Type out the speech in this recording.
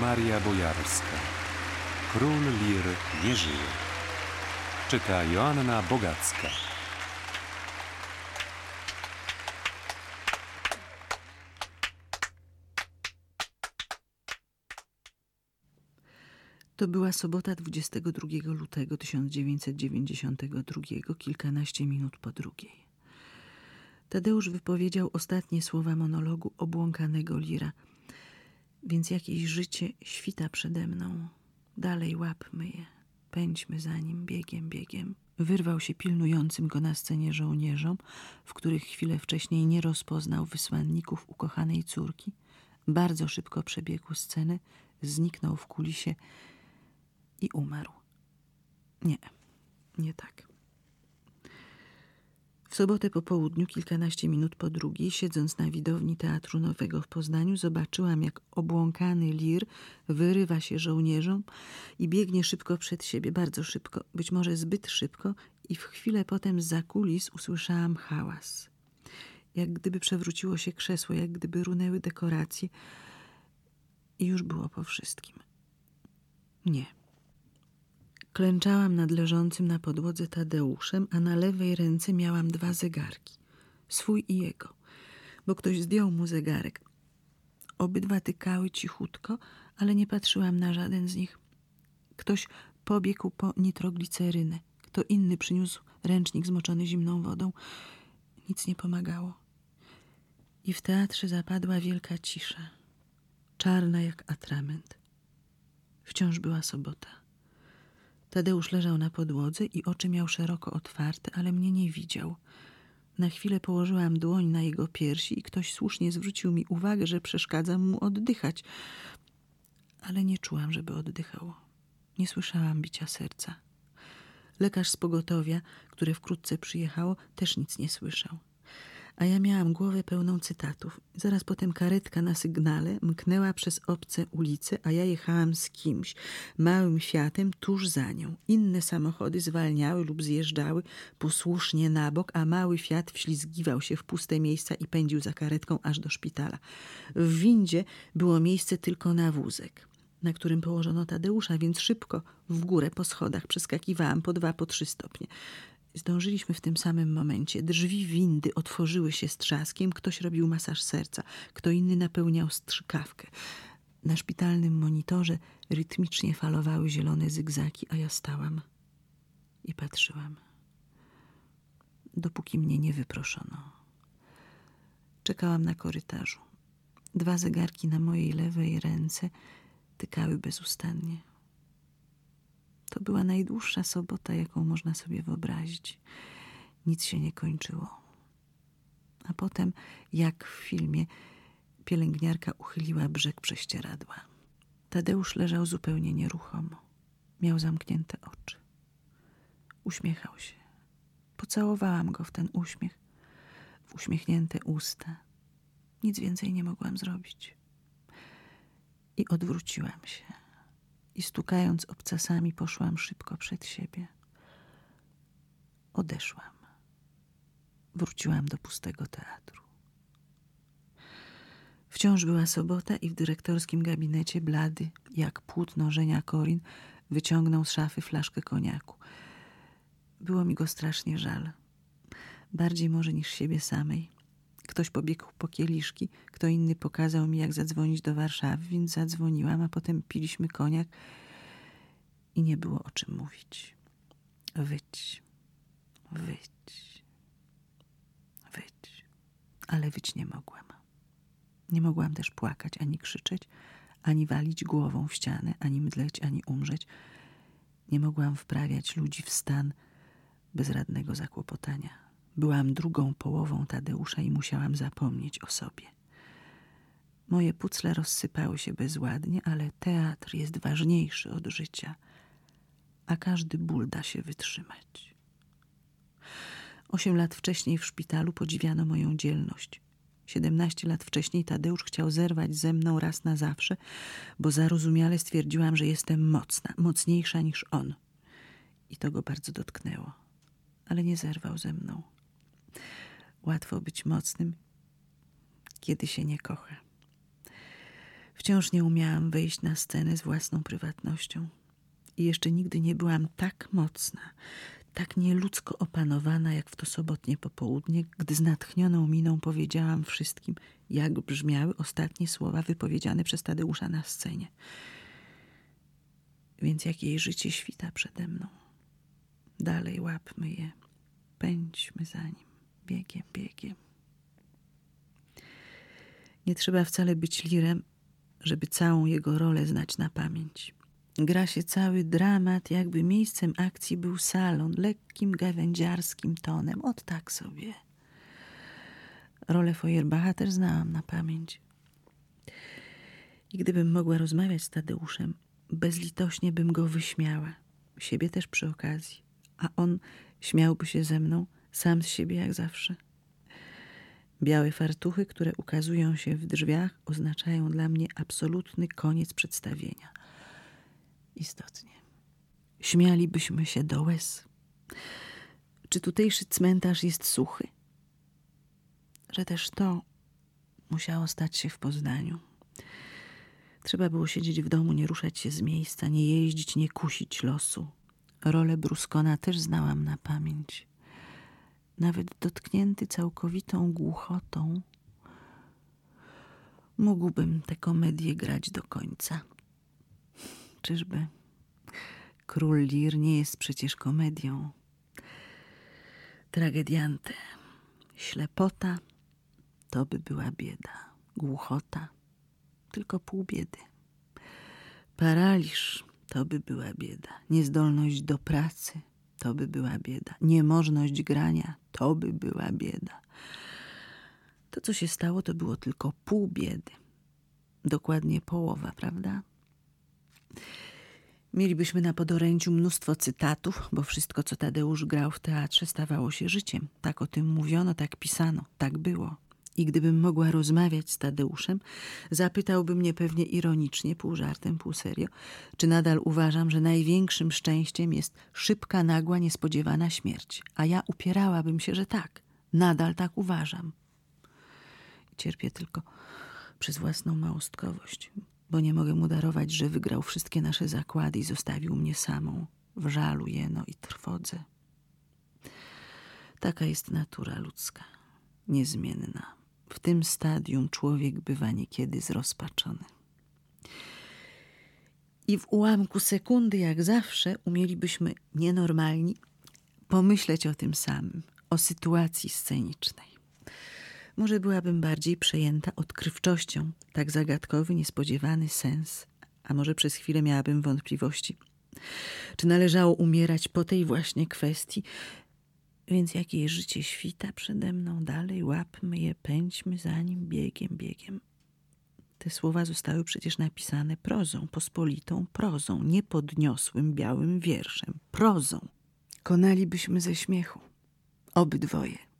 Maria Bojarska. Król Lir nie żyje. Czyta Joanna Bogacka. To była sobota 22 lutego 1992, kilkanaście minut po drugiej. Tadeusz wypowiedział ostatnie słowa monologu obłąkanego lira. Więc jakieś życie świta przede mną. Dalej łapmy je, pędźmy za nim biegiem, biegiem. Wyrwał się pilnującym go na scenie żołnierzom, w których chwilę wcześniej nie rozpoznał wysłanników ukochanej córki. Bardzo szybko przebiegł scenę, zniknął w kulisie i umarł. Nie, nie tak. W sobotę po południu, kilkanaście minut po drugiej, siedząc na widowni Teatru Nowego w Poznaniu, zobaczyłam, jak obłąkany lir wyrywa się żołnierzom i biegnie szybko przed siebie, bardzo szybko, być może zbyt szybko, i w chwilę potem za kulis usłyszałam hałas. Jak gdyby przewróciło się krzesło, jak gdyby runęły dekoracje i już było po wszystkim. Nie. Klęczałam nad leżącym na podłodze Tadeuszem, a na lewej ręce miałam dwa zegarki. Swój i jego, bo ktoś zdjął mu zegarek. Obydwa tykały cichutko, ale nie patrzyłam na żaden z nich. Ktoś pobiegł po nitroglicerynę. Kto inny przyniósł ręcznik zmoczony zimną wodą. Nic nie pomagało. I w teatrze zapadła wielka cisza. Czarna jak atrament. Wciąż była sobota. Tadeusz leżał na podłodze i oczy miał szeroko otwarte, ale mnie nie widział. Na chwilę położyłam dłoń na jego piersi i ktoś słusznie zwrócił mi uwagę, że przeszkadzam mu oddychać. Ale nie czułam, żeby oddychał. Nie słyszałam bicia serca. Lekarz z pogotowia, które wkrótce przyjechało, też nic nie słyszał a ja miałam głowę pełną cytatów. Zaraz potem karetka na sygnale mknęła przez obce ulice, a ja jechałam z kimś, małym Fiatem, tuż za nią. Inne samochody zwalniały lub zjeżdżały posłusznie na bok, a mały Fiat wślizgiwał się w puste miejsca i pędził za karetką aż do szpitala. W windzie było miejsce tylko na wózek na którym położono Tadeusza, więc szybko w górę po schodach przeskakiwałam po dwa, po trzy stopnie. Zdążyliśmy w tym samym momencie. Drzwi windy otworzyły się z trzaskiem, ktoś robił masaż serca, kto inny napełniał strzykawkę. Na szpitalnym monitorze rytmicznie falowały zielone zygzaki, a ja stałam i patrzyłam. Dopóki mnie nie wyproszono. Czekałam na korytarzu. Dwa zegarki na mojej lewej ręce tykały bezustannie. To była najdłuższa sobota, jaką można sobie wyobrazić. Nic się nie kończyło. A potem, jak w filmie, pielęgniarka uchyliła brzeg prześcieradła. Tadeusz leżał zupełnie nieruchomo. Miał zamknięte oczy. Uśmiechał się. Pocałowałam go w ten uśmiech, w uśmiechnięte usta. Nic więcej nie mogłam zrobić. I odwróciłam się stukając obcasami poszłam szybko przed siebie. Odeszłam. Wróciłam do pustego teatru. Wciąż była sobota i w dyrektorskim gabinecie blady, jak płótno żenia Korin, wyciągnął z szafy flaszkę koniaku. Było mi go strasznie żal. Bardziej może niż siebie samej. Ktoś pobiegł po kieliszki, kto inny pokazał mi, jak zadzwonić do Warszawy, więc zadzwoniłam, a potem piliśmy koniak i nie było o czym mówić. Wyć, wyć, wyć. Ale wyć nie mogłam. Nie mogłam też płakać, ani krzyczeć, ani walić głową w ścianę, ani mdleć, ani umrzeć. Nie mogłam wprawiać ludzi w stan bezradnego zakłopotania. Byłam drugą połową Tadeusza i musiałam zapomnieć o sobie. Moje pucle rozsypały się bezładnie, ale teatr jest ważniejszy od życia, a każdy ból da się wytrzymać. Osiem lat wcześniej w szpitalu podziwiano moją dzielność. Siedemnaście lat wcześniej Tadeusz chciał zerwać ze mną raz na zawsze, bo zarozumiale stwierdziłam, że jestem mocna, mocniejsza niż on. I to go bardzo dotknęło, ale nie zerwał ze mną. Łatwo być mocnym, kiedy się nie kocha. Wciąż nie umiałam wejść na scenę z własną prywatnością. I jeszcze nigdy nie byłam tak mocna, tak nieludzko opanowana, jak w to sobotnie popołudnie, gdy z natchnioną miną powiedziałam wszystkim, jak brzmiały ostatnie słowa wypowiedziane przez Tadeusza na scenie. Więc jak jej życie świta przede mną. Dalej łapmy je, pędźmy za nim, biegiem, biegiem. Nie trzeba wcale być lirem, żeby całą jego rolę znać na pamięć. Gra się cały dramat, jakby miejscem akcji był salon, lekkim gawędziarskim tonem. Od tak sobie. Rolę Feuerbacha też znałam na pamięć. I gdybym mogła rozmawiać z Tadeuszem, bezlitośnie bym go wyśmiała. Siebie też przy okazji. A on śmiałby się ze mną, sam z siebie jak zawsze. Białe fartuchy, które ukazują się w drzwiach, oznaczają dla mnie absolutny koniec przedstawienia. Istotnie. Śmialibyśmy się do łez. Czy tutejszy cmentarz jest suchy? Że też to musiało stać się w Poznaniu. Trzeba było siedzieć w domu, nie ruszać się z miejsca, nie jeździć, nie kusić losu. Rolę Bruskona też znałam na pamięć nawet dotknięty całkowitą głuchotą, mógłbym tę komedię grać do końca. Czyżby? Król Lir nie jest przecież komedią. Tragediante. Ślepota to by była bieda. Głuchota tylko pół biedy. Paraliż to by była bieda. Niezdolność do pracy – to by była bieda. Niemożność grania, to by była bieda. To, co się stało, to było tylko pół biedy. Dokładnie połowa, prawda? Mielibyśmy na podorędziu mnóstwo cytatów, bo wszystko, co Tadeusz grał w teatrze, stawało się życiem. Tak o tym mówiono, tak pisano, tak było. I gdybym mogła rozmawiać z Tadeuszem, zapytałby mnie pewnie ironicznie, pół żartem, pół serio, czy nadal uważam, że największym szczęściem jest szybka, nagła, niespodziewana śmierć. A ja upierałabym się, że tak. Nadal tak uważam. cierpię tylko przez własną małostkowość, bo nie mogę mu darować, że wygrał wszystkie nasze zakłady i zostawił mnie samą w żalu jeno i trwodze. Taka jest natura ludzka, niezmienna. W tym stadium człowiek bywa niekiedy zrozpaczony. I w ułamku sekundy, jak zawsze, umielibyśmy nienormalni pomyśleć o tym samym, o sytuacji scenicznej. Może byłabym bardziej przejęta odkrywczością, tak zagadkowy, niespodziewany sens, a może przez chwilę miałabym wątpliwości. Czy należało umierać po tej właśnie kwestii, więc jakie życie świta przede mną, dalej łapmy je, pędźmy za nim biegiem, biegiem. Te słowa zostały przecież napisane prozą, pospolitą prozą, niepodniosłym białym wierszem, prozą. Konalibyśmy ze śmiechu, obydwoje.